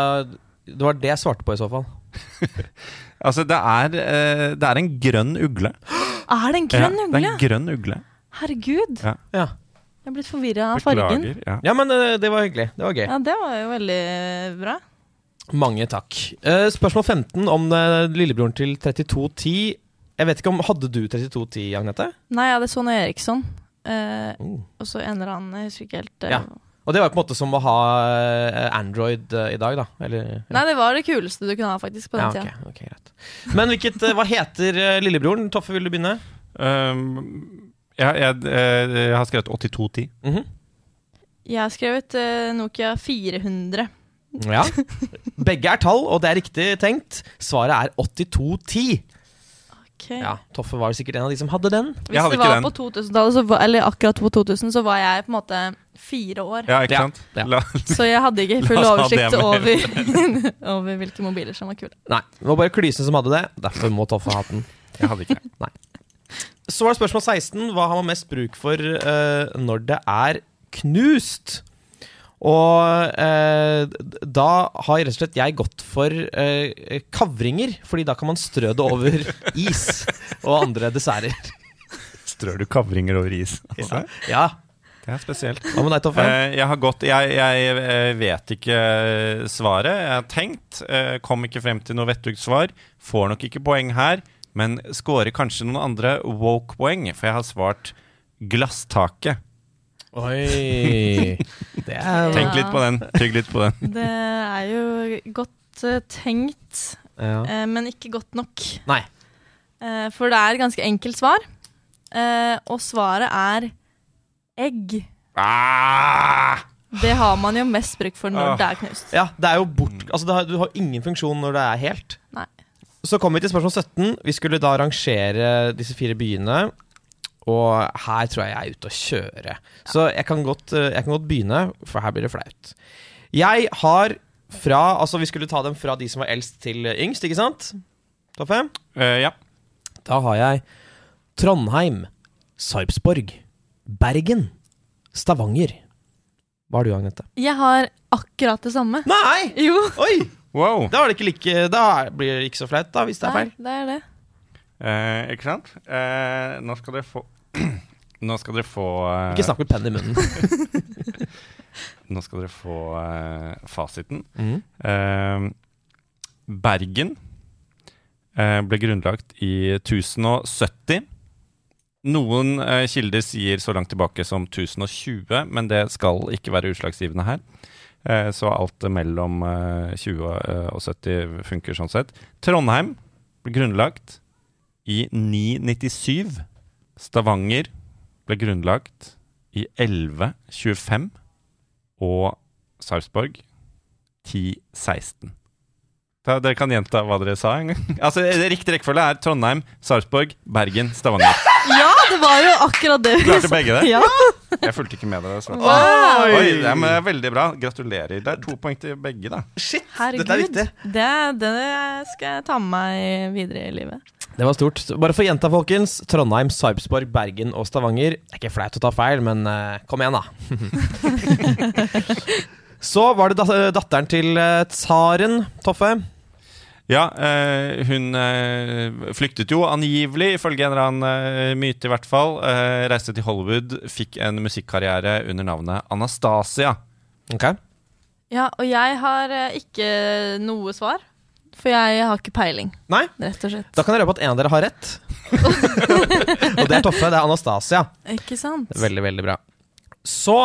det var det jeg svarte på i så fall. Altså, det er, eh, det er en grønn ugle. Er det en grønn ja, ugle? Det er en grønn ugle. Herregud. Ja. Ja, Jeg er blitt forvirra av fargen. Beklager. Ja. ja men eh, det var hyggelig. Det var gøy. Ja, det var jo veldig bra. Mange takk. Eh, spørsmål 15 om eh, lillebroren til 3210. Jeg vet ikke om, Hadde du 3210, Agnete? Nei, jeg hadde er Sonny Eriksson. Eh, Oh. og så en eller annen, jeg husker ikke helt. eh, Ja. Og det var på en måte som å ha eh, Android eh, i dag, da? Eller, ja. Nei, det var det kuleste du kunne ha faktisk på den ja, tida. ok, ok, greit. Men hvilket, eh, hva heter eh, lillebroren? Toffe, vil du begynne? Um, ja, jeg, jeg, jeg har skrevet 8210. Mhm. Jeg har skrevet uh, Nokia 400. Ja. Begge er tall, og det er riktig tenkt. Svaret er 8210. Ok. Ja, Toffe var sikkert en av de som hadde den. Hvis hadde det var den. på 2000-tallet, så var- eller akkurat på 2000, så var jeg på en måte fire år. Ja, ikke sant? ja. La, Så jeg hadde ikke full oversikt over, over hvilke mobiler som var kule. Nei, det var bare Klysen som hadde det. Derfor må Toffe ha den. jeg hadde ikke det. Så var det spørsmål 16. Hva har man mest bruk for uh, når det er knust? Og eh, da har rett og slett jeg gått for eh, kavringer, fordi da kan man strø det over is og andre desserter. Strør du kavringer over is? Altså? Ja, Det er spesielt. Hva med deg, Toffe? Eh, jeg har gått Jeg, jeg vet ikke svaret. Jeg har tenkt. kom ikke frem til noe vettugt svar. Får nok ikke poeng her. Men scorer kanskje noen andre woke-poeng, for jeg har svart glasstaket. Oi Det er Tenk litt på den. Tygg litt på den. Det er jo godt eh, tenkt, ja. eh, men ikke godt nok. Nei. Eh, for det er et ganske enkelt svar. Eh, og svaret er egg. Ah! Det har man jo mest bruk for når ah. det er knust. Ja, det er jo bort Altså, det har, du har ingen funksjon når det er helt. Så kommer vi til spørsmål 17. Vi skulle da rangere disse fire byene. Og her tror jeg jeg er ute å kjøre. Så jeg kan, godt, eh, jeg kan godt begynne, for her blir det flaut. Jeg har fra Altså, vi skulle ta dem fra de som var eldst til yngst, ikke sant? Toffe? Uh, ja. Da har jeg Trondheim, Sarpsborg, Bergen, Stavanger. Hva har du, Agnete? Jeg har akkurat det samme. Nei! Jo. Oi! Wow. Da, det ikke like, da blir det ikke så flaut, da, hvis det er feil. Nei, det er det. Eh, ikke sant? Eh, nå skal dere få Nå skal dere få eh, Ikke snakk med penn i munnen. Nå skal dere få eh, fasiten. Mm. Eh, Bergen eh, ble grunnlagt i 1070. Noen eh, kilder sier så langt tilbake som 1020, men det skal ikke være utslagsgivende her. Eh, så alt mellom eh, 20 eh, og 70 funker sånn sett. Trondheim ble grunnlagt i 997. Stavanger ble grunnlagt i 1125. Og Sarpsborg 1016. Dere kan gjenta hva dere sa. en gang. altså, Riktig rekkefølge er Trondheim, Sarpsborg, Bergen, Stavanger. Ja, det var jo akkurat det. vi Klarte sa. begge det? Ja. Jeg fulgte ikke med dere. Så. Wow. Oi, det er Veldig bra. Gratulerer. Det er to poeng til begge, da. Shit, Herregud. dette er viktig. Det, det skal jeg ta med meg videre i livet. Det var stort. Bare for gjenta, folkens. Trondheim, Sarpsborg, Bergen og Stavanger. Det er ikke flaut å ta feil, men eh, kom igjen, da. Så var det dat datteren til eh, tsaren, Toffe. Ja, eh, hun eh, flyktet jo angivelig, ifølge en eller annen eh, myte i hvert fall. Eh, reiste til Hollywood, fikk en musikkarriere under navnet Anastasia. Ok Ja, og jeg har eh, ikke noe svar. For jeg har ikke peiling, Nei, rett og slett. da kan jeg røpe at en av dere har rett. og det er Toffe. Det er Anastasia. Ikke sant? Veldig, veldig bra. Så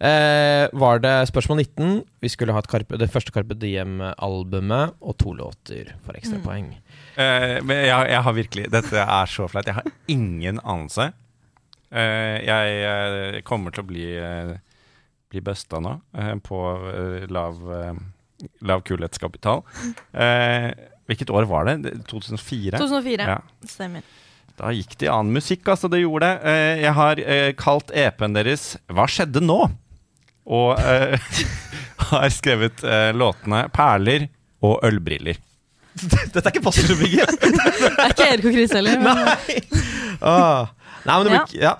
eh, var det spørsmål 19. Vi skulle ha et Carpe, det første Carpe Diem-albumet og to låter for ekstra Mm. Eh, men jeg, jeg har virkelig Dette er så flaut. Jeg har ingen anelse. Eh, jeg eh, kommer til å bli, eh, bli busta nå eh, på eh, lav, eh, lav kulhetskapital. Eh, hvilket år var det? 2004? 2004. Ja. Stemmer. Da gikk det i annen musikk, altså. Det gjorde det. Eh, jeg har kalt EP-en deres 'Hva skjedde nå?' Og eh, har skrevet eh, låtene 'Perler' og 'Ølbriller'. Dette er ikke passordbygget. Det er ikke Erik og Chris heller. Men, Nei! Ah. Nei, men det blir Ja. ikke, ja.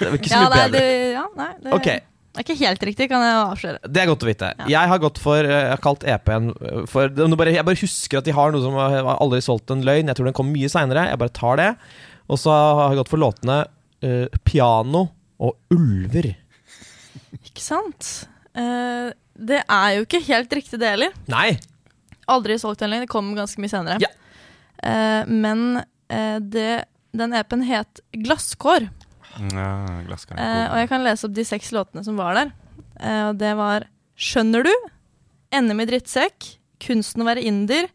det blir ikke så ja, mye nei, bedre. det, ja, nei, det, Okay. det er ikke helt riktig, kan jeg avsløre. Det er godt å vite. Ja. Jeg har gått for eh, Jeg har kalt EP-en for bare, Jeg bare husker at de har noe som aldri solgt en løgn. Jeg tror den kom mye seinere. Jeg bare tar det. Og så har jeg gått for låtene uh, 'Piano' og 'Ulver'. Ikke sant? Eh, det er jo ikke helt riktig det heller. Nei! Aldri solgt den lenger. Det kom ganske mye senere. Ja. Eh, men eh, det, den EP-en het Glasskår. Ja, glasskar er Eh, og jeg kan lese opp de seks låtene som var der. Eh, og det var Skjønner du? NM i drittsekk. Kunsten å være inder.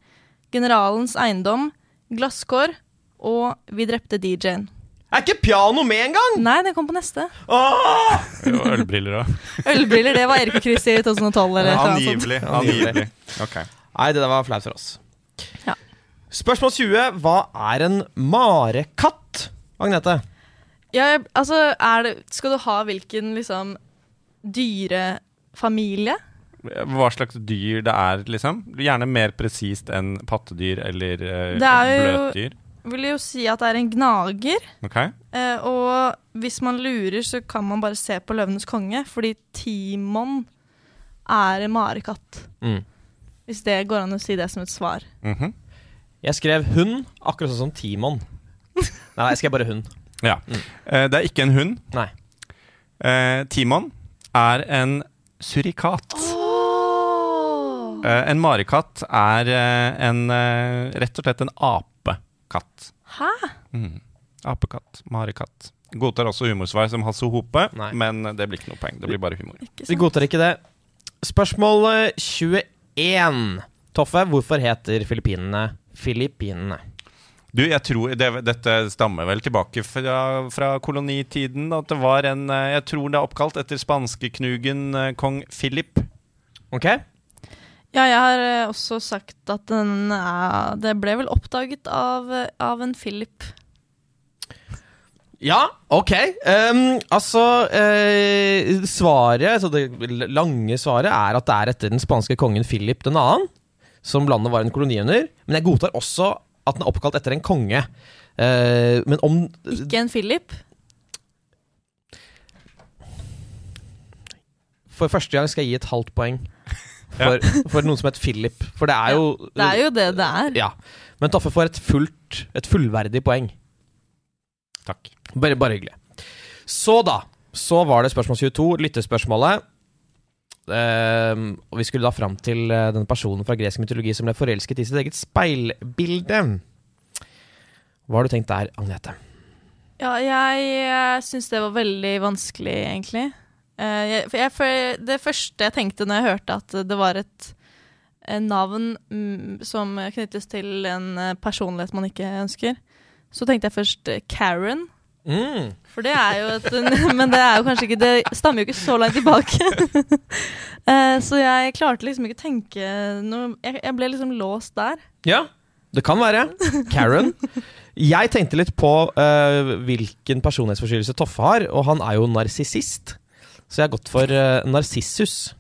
Generalens eiendom. Glasskår. Og Vi drepte DJ-en. Er ikke piano med engang?! Nei, det kom på neste. Åh! Og ølbriller òg. Ølbriller, det var Erik og Chris i 2012. Eller ja. Angivelig. Angivelig. Okay. Nei, det der var flaut for oss. Ja. Spørsmål 20. Hva er en marekatt? Agnete? Ja, altså, er det, skal du ha hvilken liksom dyrefamilie? Hva slags dyr det er, liksom? Gjerne mer presist enn pattedyr eller Det er jo- Vil jo si at det er en gnager. Okay. Eh, og hvis man lurer, så kan man bare se på Løvenes konge, fordi Timon er en marekatt. Mm. Hvis det går an å si det som et svar. Mhm. Jeg skrev hund, akkurat sånn som Timon. Nei, jeg skrev bare hund. Ja. Mm. Eh, det er ikke en hund. Nei. Eh, Timon er en surikat. Eh, en marekatt er eh, en, eh, rett og slett en apekatt. Hæ? Mm. Apekatt. Marekatt. Godtar også humorsvar som Hasse Hope, Nei. men det blir ikke noe poeng. Det blir bare humor. Vi godtar ikke det. Spørsmål eh, 21. Toffe, hvorfor heter Filippinene Filippinene? Du, jeg tror det, Dette stammer vel tilbake fra, fra kolonitiden. At det var en eh, Jeg tror det er oppkalt etter spanskeknugen eh, kong Philip. Ok? Ja, jeg har eh, også sagt at den er Det ble vel oppdaget av, eh, av en Philip. Ja, ok. Um, altså eh, Svaret, så det lange svaret, er at det er etter den spanske kongen Philip 2., som landet var en koloni under. Men jeg godtar også at den er oppkalt etter en konge. Uh, men om Ikke en Philip. For første gang skal jeg gi et halvt poeng for, for noen som heter Philip. For det er jo Det er jo det det er. Ja. Men Taffe får et fullt Et fullverdig poeng. Takk. Bare, bare hyggelig. Så da. Så var det spørsmål 22, lyttespørsmålet. Uh, og vi skulle da fram til denne den personen fra gresk mytologi som ble forelsket i sitt eget speilbilde. Hva har du tenkt der, Agnete? Ja, jeg uh, syns det var veldig vanskelig, egentlig. Eh, jeg, for jeg, for det første jeg tenkte når jeg hørte at det var et, navn mm, som knyttes til en eh, personlighet man ikke ønsker, så tenkte jeg først eh, Karen. Mm. For det er jo et Men det er jo kanskje ikke Det stammer jo ikke så langt tilbake. Så jeg klarte liksom ikke å tenke noe Jeg, jeg ble liksom låst der. Ja, det kan være. Karen. Jeg tenkte litt på uh, hvilken personlighetsforstyrrelse Toffe har, og han er jo narsissist. Så jeg har gått for uh, narsissus.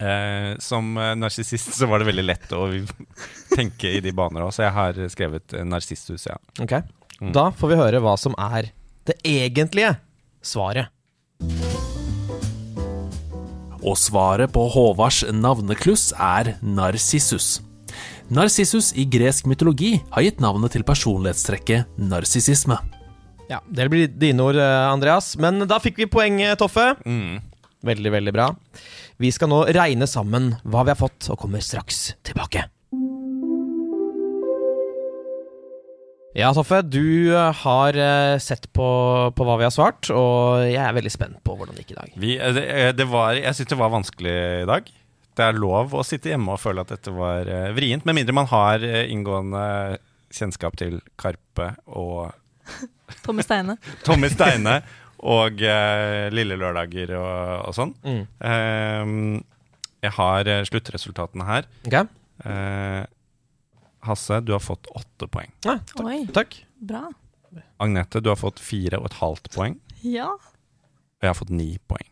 Eh, som eh, narsissist så var det veldig lett å tenke i de baner òg, så jeg har skrevet eh, narsissus, ja. Ok, Mm. Da får vi høre hva som er det egentlige svaret. Og svaret på Håvards navnekluss er Narsissus. Narsissus i gresk mytologi har gitt navnet til personlighetstrekket narsissisme. Ja, Det blir dine ord, eh, Andreas. Men da fikk vi poeng, Toffe. Mm. Veldig, veldig bra. Vi skal nå regne sammen hva vi har fått, og kommer straks tilbake. Ja, Toffe, du eh, har eh, sett på, på hva vi har svart, og jeg er veldig spent på hvordan det gikk i dag. Vi, eh, det, eh, det var, jeg syns det var vanskelig i dag. Det er lov å sitte hjemme og føle at dette var eh, vrient, med mindre man har eh, inngående kjennskap til Karpe og Tommy Steine. Tommy Steine og eh, Lille Lørdager og, og sånn. Mm. Eh, jeg har eh, sluttresultatene her. Ok? Eh, Hasse, du har fått åtte poeng. Ja, Oi, takk. bra. Agnete, du har fått fire og et halvt poeng. Ja. Og jeg har fått ni poeng,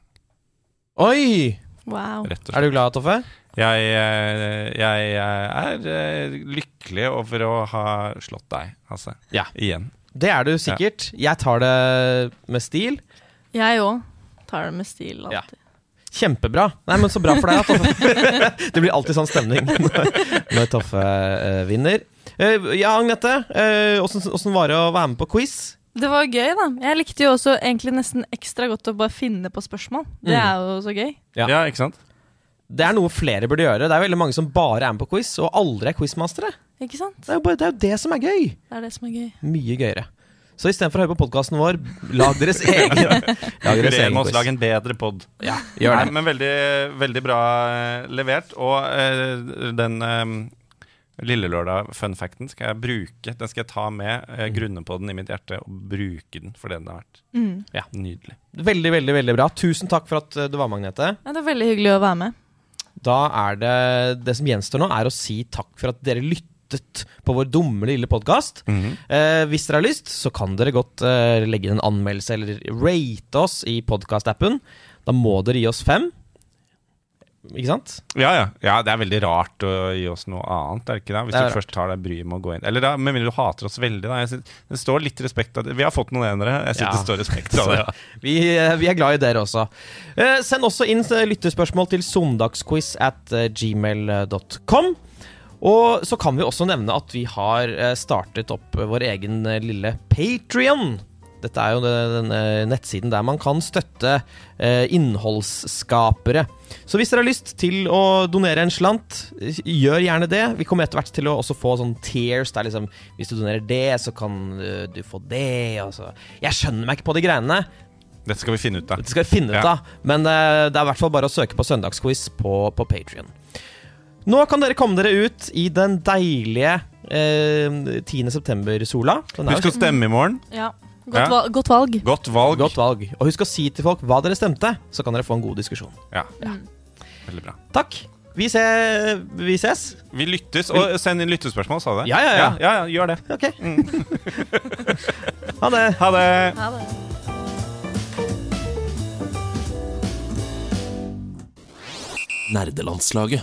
Oi! Wow. rett og Er du glad, Toffe? Jeg, jeg, jeg er eh, lykkelig over å ha slått deg, Hasse. Ja. Igjen. Det er du sikkert. Jeg tar det med stil. Jeg òg tar det med stil. Ja. Kjempebra. Nei, men Så bra for deg, Toffe. det blir alltid sånn stemning når, Toffe eh, vinner. Eh, ja, Agnete. eh, Åssen åssen var det å være med på quiz? Det var gøy, da. Jeg likte jo også egentlig nesten ekstra godt å bare finne på spørsmål. Det Mm. er jo så gøy. Ja. Ja, ikke sant? Det er noe flere burde gjøre. Det er veldig mange som bare er med på quiz, og aldri er quizmastere. Ikke sant? Det er jo, bare, det, er jo det som er gøy. Det er det som er gøy. Mye gøyere. Så istedenfor å høre på podkasten vår, lag deres egen Lag deres egen oss, quiz. lag en bedre pod. Ja, gjør Nei, det. men veldig, veldig bra eh, levert. Og uh, den uh, Lille Lørdag-funfacten skal jeg bruke. Den skal jeg ta med, uh, grunne på den i mitt hjerte og bruke den for det den har vært. Mm. Nydelig. Veldig, veldig veldig bra. Tusen takk for at du var med, Agnete. Ja, det var veldig hyggelig å være med. Da er det Det som gjenstår nå, er å si takk for at dere lyttet på vår dumme lille podkast. eh, hvis dere har lyst, så kan dere godt eh, legge inn en anmeldelse eller rate oss i podkastappen. Da må dere gi oss fem. Ikke sant? Ja, ja, ja. Det er veldig rart å gi oss noe annet, er det ikke det? Hvis Det du først tar deg bryet med å gå inn. Eller da, med mindre du hater oss veldig, da. Synes, det står litt respekt av det. Vi har fått noen enere. Jeg synes Ja. det står respekt av det. Vi, eh, vi er glad i dere også. Eh, send også inn eh, lyttespørsmål til søndagsquiz at eh, gmail.com. Og så kan vi også nevne at vi har startet opp vår egen lille Patrion. Dette er jo den, den eh, nettsiden der man kan støtte eh, innholdsskapere. Så hvis dere har lyst til å donere en slant, gjør gjerne det. Vi kommer etter hvert til å også få sånn tears. Der liksom, hvis du donerer det, så kan eh, du få det. Altså. Jeg skjønner meg ikke på de greiene. Dette skal vi finne ut av. Dette skal vi finne ut Ja. Men det er i hvert fall bare å søke på Søndagsquiz på, på Patrion. Nå kan dere komme dere ut i den deilige eh, 10. september-sola. Er Husk å stemme i morgen. Ja. Godt, Ja. val godt valg. Godt valg. godt valg. Og husk å si til folk hva dere stemte, så kan dere få en god diskusjon. Ja. Veldig bra. Takk. Vi, se, vi ses. Vi lyttes. Og send inn lyttespørsmål, sa du det? Ja, ja, ja. ja, ja, gjør det. Ok. ha det. Ha det. Ha det. Nerdelandslaget.